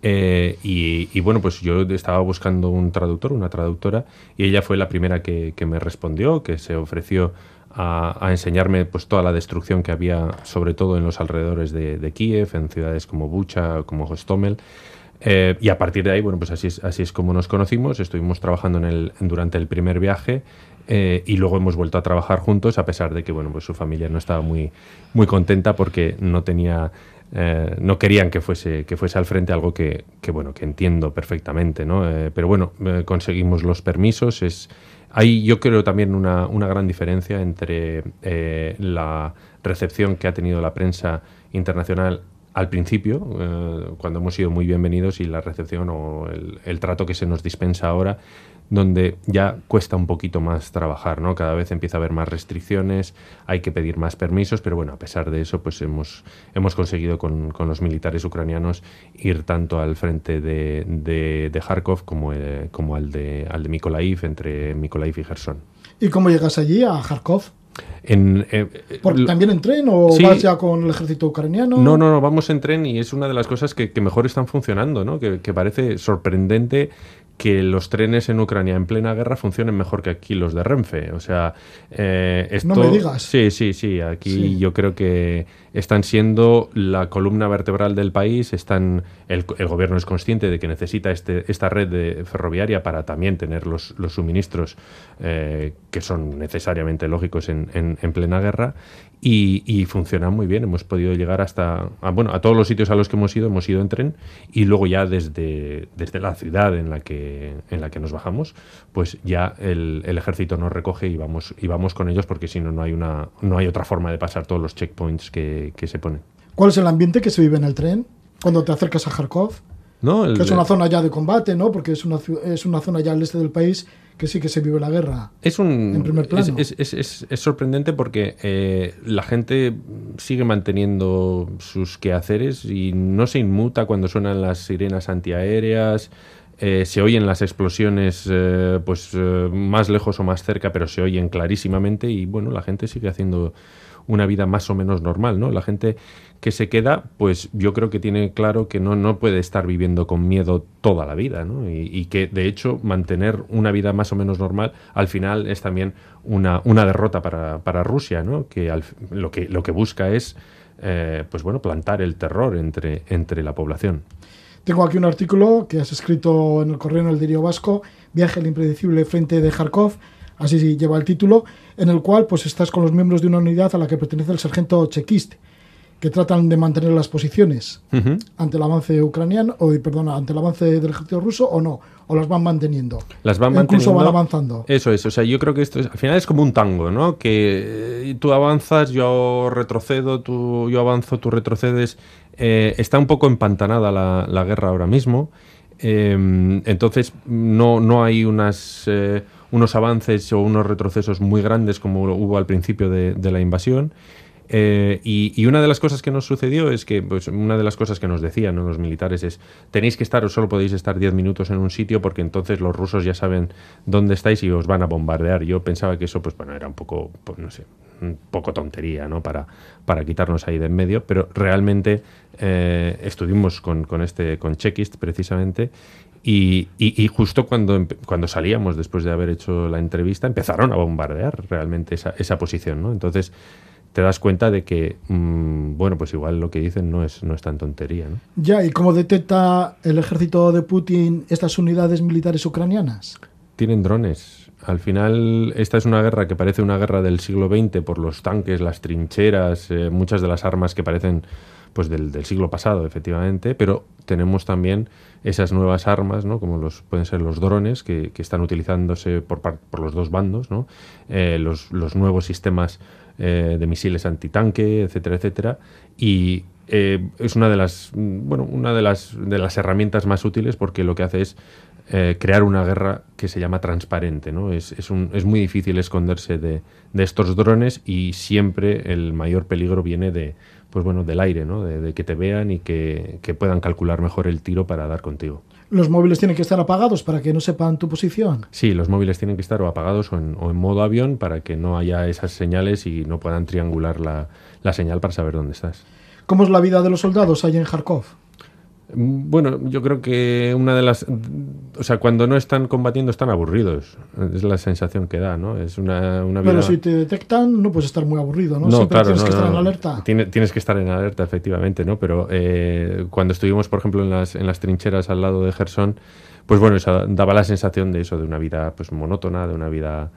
Eh, y, y bueno, pues yo estaba buscando un traductor, una traductora, y ella fue la primera que, que me respondió, que se ofreció a, a enseñarme pues toda la destrucción que había, sobre todo en los alrededores de, de Kiev, en ciudades como Bucha, como Hostomel. Eh, y a partir de ahí, bueno, pues así es, así es como nos conocimos. Estuvimos trabajando en el, durante el primer viaje eh, y luego hemos vuelto a trabajar juntos, a pesar de que, bueno, pues su familia no estaba muy, muy contenta porque no tenía. Eh, no querían que fuese, que fuese al frente algo que, que, bueno, que entiendo perfectamente, ¿no? Eh, pero bueno, eh, conseguimos los permisos. Es, hay, yo creo, también una, una gran diferencia entre la recepción que ha tenido la prensa internacional al principio, cuando hemos sido muy bienvenidos, y la recepción o el, el trato que se nos dispensa ahora, donde ya cuesta un poquito más trabajar, ¿no? Cada vez empieza a haber más restricciones, hay que pedir más permisos, pero bueno, a pesar de eso, pues hemos, hemos conseguido con, con los militares ucranianos ir tanto al frente de, de, de Kharkov como, eh, como al, de, al de Mykolaiv, entre Mykolaiv y Gerson. ¿Y cómo llegas allí, a Kharkov? En, eh, ¿Por- l- ¿También en tren o Sí. vas ya con el ejército ucraniano? No, no, no, vamos en tren y es una de las cosas que, que mejor están funcionando, ¿no? Que, que parece sorprendente que los trenes en Ucrania en plena guerra funcionen mejor que aquí los de Renfe. O sea, eh, esto... No me digas. Sí, sí, sí. Aquí Sí. yo creo que están siendo la columna vertebral del país. Están, el, el gobierno es consciente de que necesita este, esta red de ferroviaria para también tener los, los suministros eh, que son necesariamente lógicos en, en- en plena guerra. Y, y funciona muy bien. Hemos podido llegar hasta, a, bueno, a todos los sitios a los que hemos ido, hemos ido en tren y luego ya desde, desde la ciudad en la que, en la que nos bajamos, pues ya el, el ejército nos recoge y vamos, y vamos con ellos porque si no, no hay, una, no hay otra forma de pasar todos los checkpoints que, que se ponen. ¿Cuál es el ambiente que se vive en el tren cuando te acercas a Kharkov? ¿No? El- Que es una zona ya de combate, ¿no? Porque es una, es una zona ya al este del país que sí que se vive la guerra. Es un en primer plano. Es, es- es- es sorprendente porque eh, la gente sigue manteniendo sus quehaceres y no se inmuta cuando suenan las sirenas antiaéreas. eh, se oyen las explosiones eh, pues eh, más lejos o más cerca, pero se oyen clarísimamente y bueno, la gente sigue haciendo una vida más o menos normal, ¿no? La gente que se queda, pues yo creo que tiene claro que no, no puede estar viviendo con miedo toda la vida, ¿no? Y, que de hecho mantener una vida más o menos normal al final es también una, una derrota para, para Rusia, ¿no? Que al- lo que lo que busca es eh, pues bueno, plantar el terror entre, entre la población. Tengo aquí un artículo que has escrito en el correo en el diario vasco, Viaje al impredecible frente de Kharkov, así lleva el título, en el cual pues estás con los miembros de una unidad a la que pertenece el sargento chekist, que tratan de mantener las posiciones ante el avance ucraniano, o perdona, ante el avance del ejército ruso o no, o las van manteniendo. Las van E incluso manteniendo. van avanzando. Eso es, o sea, yo creo que esto es, al final es como un tango, ¿no? Que eh, tú avanzas, yo retrocedo, tú, yo avanzo, tú retrocedes. Eh, está un poco empantanada la, la guerra ahora mismo. Eh, entonces, no, no hay unas, eh, unos avances o unos retrocesos muy grandes como hubo al principio de, de la invasión. Eh, y, y una de las cosas que nos sucedió es que, pues, una de las cosas que nos decían ¿no? los militares es, tenéis que estar o solo podéis estar 10 minutos en un sitio porque entonces los rusos ya saben dónde estáis y os van a bombardear. Yo pensaba que eso, pues bueno, era un poco, pues, no sé, un poco tontería, ¿no? Para, para quitarnos ahí de en medio, pero realmente eh, estuvimos con, con este, con Chekist precisamente y, y- y justo cuando, cuando salíamos después de haber hecho la entrevista empezaron a bombardear realmente esa, esa posición, ¿no? Entonces te das cuenta de que, mm, bueno, pues igual lo que dicen no es, no es tan tontería, ¿no? Ya, ¿y cómo detecta el ejército de Putin estas unidades militares ucranianas? Tienen drones. Al final, esta es una guerra que parece una guerra del siglo XX por los tanques, las trincheras, eh, muchas de las armas que parecen pues del, del siglo pasado, efectivamente, pero tenemos también esas nuevas armas, ¿no? como los pueden ser los drones, que, que están utilizándose por, par- por los dos bandos, ¿no? Eh, los, los nuevos sistemas eh, de misiles antitanque, etcétera, etcétera, y eh, es una de las, bueno, una de las, de las herramientas más útiles porque lo que hace es eh, crear una guerra que se llama transparente. ¿no? Es, es, un- es muy difícil esconderse de, de estos drones y siempre el mayor peligro viene de, pues bueno, del aire, ¿no? de, de que te vean y que, que puedan calcular mejor el tiro para dar contigo. Los móviles tienen que estar apagados para que no sepan tu posición. Sí, los móviles tienen que estar o apagados o en, o en modo avión para que no haya esas señales y no puedan triangular la, la señal para saber dónde estás. ¿Cómo es la vida de los soldados ahí en Kharkov? Bueno, yo creo que una de las... O sea, cuando no están combatiendo están aburridos. Es la sensación que da, ¿no? Es una, una vida... Pero si te detectan, no puedes estar muy aburrido, ¿no? No, Siempre claro, tienes no, que estar en alerta. Tiene- tienes que estar en alerta, efectivamente, ¿no? Pero eh, cuando estuvimos, por ejemplo, en las, en las trincheras al lado de Gerson, pues bueno, esa- daba la sensación de eso, de una vida pues monótona, de una vida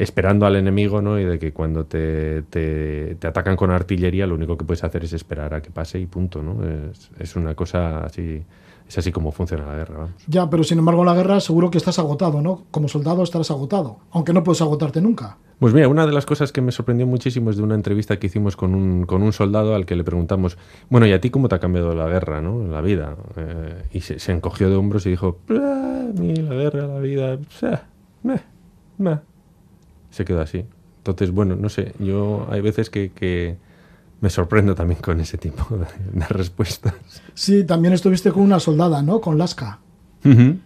esperando al enemigo, ¿no? Y de que cuando te, te, te atacan con artillería, lo único que puedes hacer es esperar a que pase y punto, ¿no? Es, es una cosa así, es así como funciona la guerra, vamos. Ya, pero sin embargo en la guerra seguro que estás agotado, ¿no? Como soldado estarás agotado, aunque no puedes agotarte nunca. Pues mira, una de las cosas que me sorprendió muchísimo es de una entrevista que hicimos con un, con un soldado al que le preguntamos, bueno, ¿y a ti cómo te ha cambiado la guerra, ¿no? La vida. Eh, y se, se encogió de hombros y dijo, "Ah, a mí la guerra, la vida, meh, meh". Se quedó así. Entonces, bueno, no sé, yo hay veces que, me sorprendo también con ese tipo de, de respuestas. Sí, también estuviste con una soldada, ¿no? Con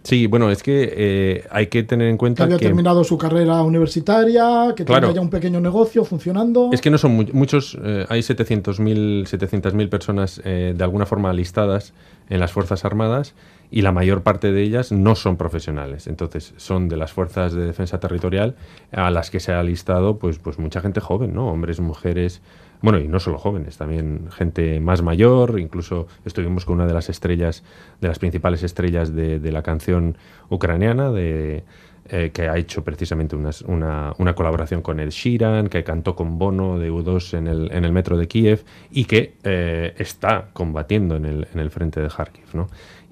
Sí, bueno, es que eh, hay que tener en que cuenta había que... terminado su carrera universitaria, que Claro. tenía ya un pequeño negocio funcionando. Es que no son mu- muchos, eh, hay 700.000 700.000 personas eh, de alguna forma alistadas en las Fuerzas Armadas y la mayor parte de ellas no son profesionales. Entonces, son de las Fuerzas de Defensa Territorial a las que se ha alistado pues, pues mucha gente joven, ¿no? Hombres, mujeres, bueno, y no solo jóvenes, también gente más mayor, incluso estuvimos con una de las estrellas, de las principales estrellas de, la canción ucraniana, de, eh, que ha hecho precisamente una, una colaboración con Ed Sheeran, que cantó con Bono de U2 en el, en el metro de Kiev y que eh, está combatiendo en el, en el frente de Kharkiv, ¿no?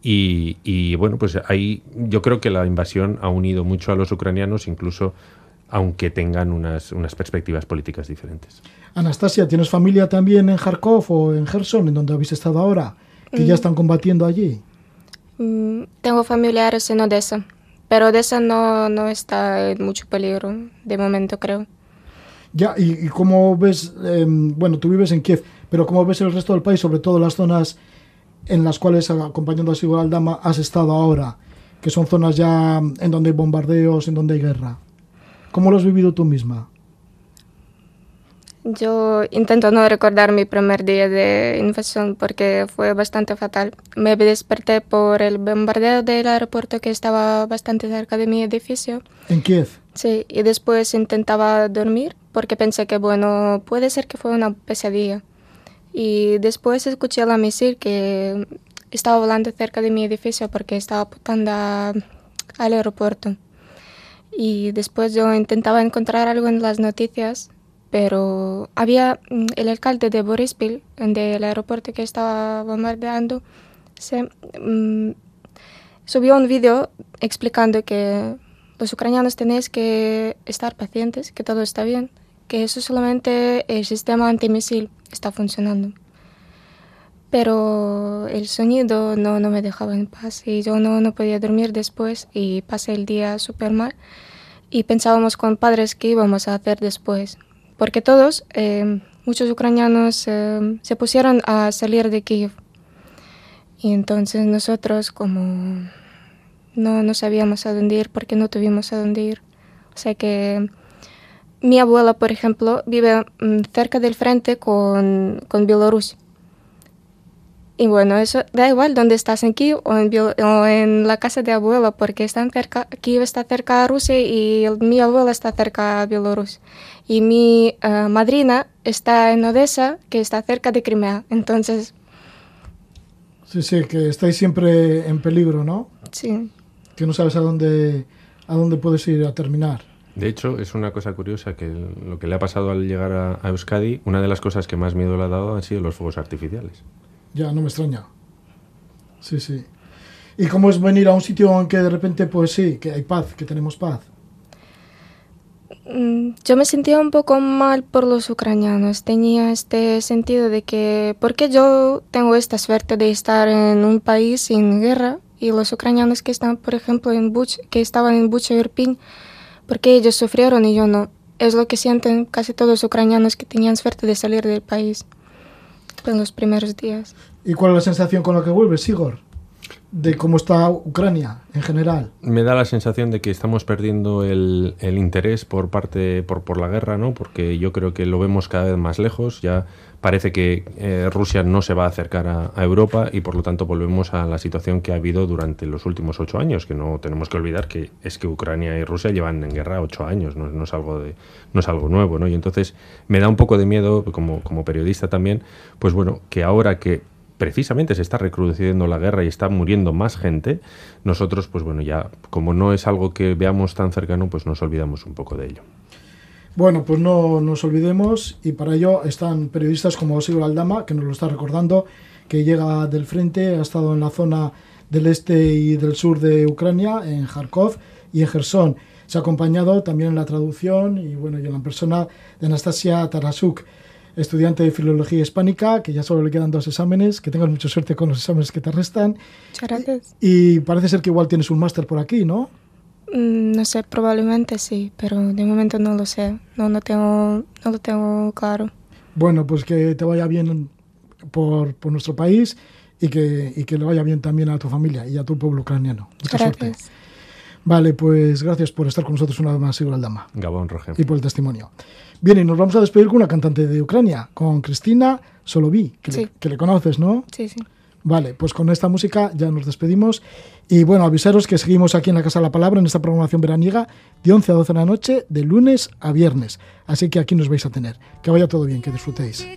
Y, y, bueno, pues ahí yo creo que la invasión ha unido mucho a los ucranianos, incluso aunque tengan unas, unas perspectivas políticas diferentes. Anastasia, ¿tienes familia también en Kharkov o en Gerson, en donde habéis estado ahora? Que ya están combatiendo allí. Mm, Tengo familiares en Odessa, pero Odessa no, no está en mucho peligro de momento, creo. Ya, ¿y, y cómo ves, eh, bueno, tú vives en Kiev, pero cómo ves el resto del país, sobre todo las zonas en las cuales, acompañando a Sigurd Aldama, has estado ahora, que son zonas ya en donde hay bombardeos, en donde hay guerra? ¿Cómo lo has vivido tú misma? Yo intento no recordar mi primer día de invasión porque fue bastante fatal. Me desperté por el bombardeo del aeropuerto que estaba bastante cerca de mi edificio. En Kiev. Sí, y después intentaba dormir porque pensé que, bueno, puede ser que fue una pesadilla. Y después escuché a la misil que estaba volando cerca de mi edificio porque estaba apuntando al aeropuerto. Y después yo intentaba encontrar algo en las noticias, pero había mm, el alcalde de Borispil, del aeropuerto que estaba bombardeando, se, mm, subió un video explicando que los ucranianos tenéis que estar pacientes, que todo está bien, que eso solamente el sistema antimisil está funcionando. Pero el sonido no, no me dejaba en paz y yo no, no podía dormir después y pasé el día súper mal. Y pensábamos con padres qué íbamos a hacer después. Porque todos, eh, muchos ucranianos, eh, se pusieron a salir de Kiev. Y entonces nosotros como no, no sabíamos a dónde ir porque no tuvimos a dónde ir. O sea que mi abuela, por ejemplo, vive mm, cerca del frente con, con Bielorrusia. Y bueno, eso da igual dónde estás, en Kiev o en, Biel- o en la casa de abuela, porque están cerca, Kiev está cerca a Rusia y el- mi abuela está cerca a Bielorrusia. Y mi eh, madrina está en Odessa, que está cerca de Crimea. Entonces, Sí, sí, que estáis siempre en peligro, ¿no? sí. Que no sabes a dónde, a dónde puedes ir a terminar. De hecho, es una cosa curiosa que lo que le ha pasado al llegar a, a Euskadi, una de las cosas que más miedo le ha dado han sido los fuegos artificiales. Ya, no me extraña. Sí, sí. ¿Y cómo es venir a un sitio en que de repente, pues sí, que hay paz, que tenemos paz? Mm, Yo me sentía un poco mal por los ucranianos. Tenía este sentido de que, ¿por qué yo tengo esta suerte de estar en un país sin guerra y los ucranianos que están, por ejemplo, en Buch, que estaban en Bucha y Irpin, porque ellos sufrieron y yo no. Es lo que sienten casi todos los ucranianos que tenían suerte de salir del país en los primeros días. ¿Y cuál es la sensación con la que vuelves, Igor? De cómo está Ucrania en general. Me da la sensación de que estamos perdiendo el, el interés por parte por, por la guerra, ¿no? Porque yo creo que lo vemos cada vez más lejos. Ya parece que eh, Rusia no se va a acercar a, Europa y por lo tanto volvemos a la situación que ha habido durante los últimos ocho años, que no tenemos que olvidar que es que Ucrania y Rusia llevan en guerra ocho años, no, no es algo de, no es algo nuevo, ¿no? Y entonces me da un poco de miedo, como, como periodista también, pues bueno, que ahora que precisamente se está recrudeciendo la guerra y está muriendo más gente, nosotros, pues bueno, ya como no es algo que veamos tan cercano, pues nos olvidamos un poco de ello. Bueno, pues no nos olvidemos y para ello están periodistas como Sigurd Aldama, que nos lo está recordando, que llega del frente, ha estado en la zona del este y del sur de Ucrania, en Kharkov y en Gerson. Se ha acompañado también en la traducción y bueno, y en la persona de Anastasia Tarasuk, estudiante de Filología Hispánica, que ya solo le quedan dos exámenes, que tengas mucha suerte con los exámenes que te restan. Muchas gracias. Y parece ser que igual tienes un máster por aquí, ¿no? Mm, No sé, probablemente sí, pero de momento no lo sé. No, no, tengo, no lo tengo claro. Bueno, pues que te vaya bien por, por nuestro país y que, y que le vaya bien también a tu familia y a tu pueblo ucraniano. Mucha suerte. Vale, pues gracias por estar con nosotros una vez más, Sigurd Aldama, Gabón, Roger. y por el testimonio. Bien, y nos vamos a despedir con una cantante de Ucrania, con Cristina Soloví, que, le, que le conoces, ¿no? Sí, sí. Vale, pues con esta música ya nos despedimos. Y bueno, avisaros que seguimos aquí en la Casa de la Palabra, en esta programación veraniega, de 11 a 12 de la noche, de lunes a viernes. Así que aquí nos vais a tener. Que vaya todo bien, que disfrutéis.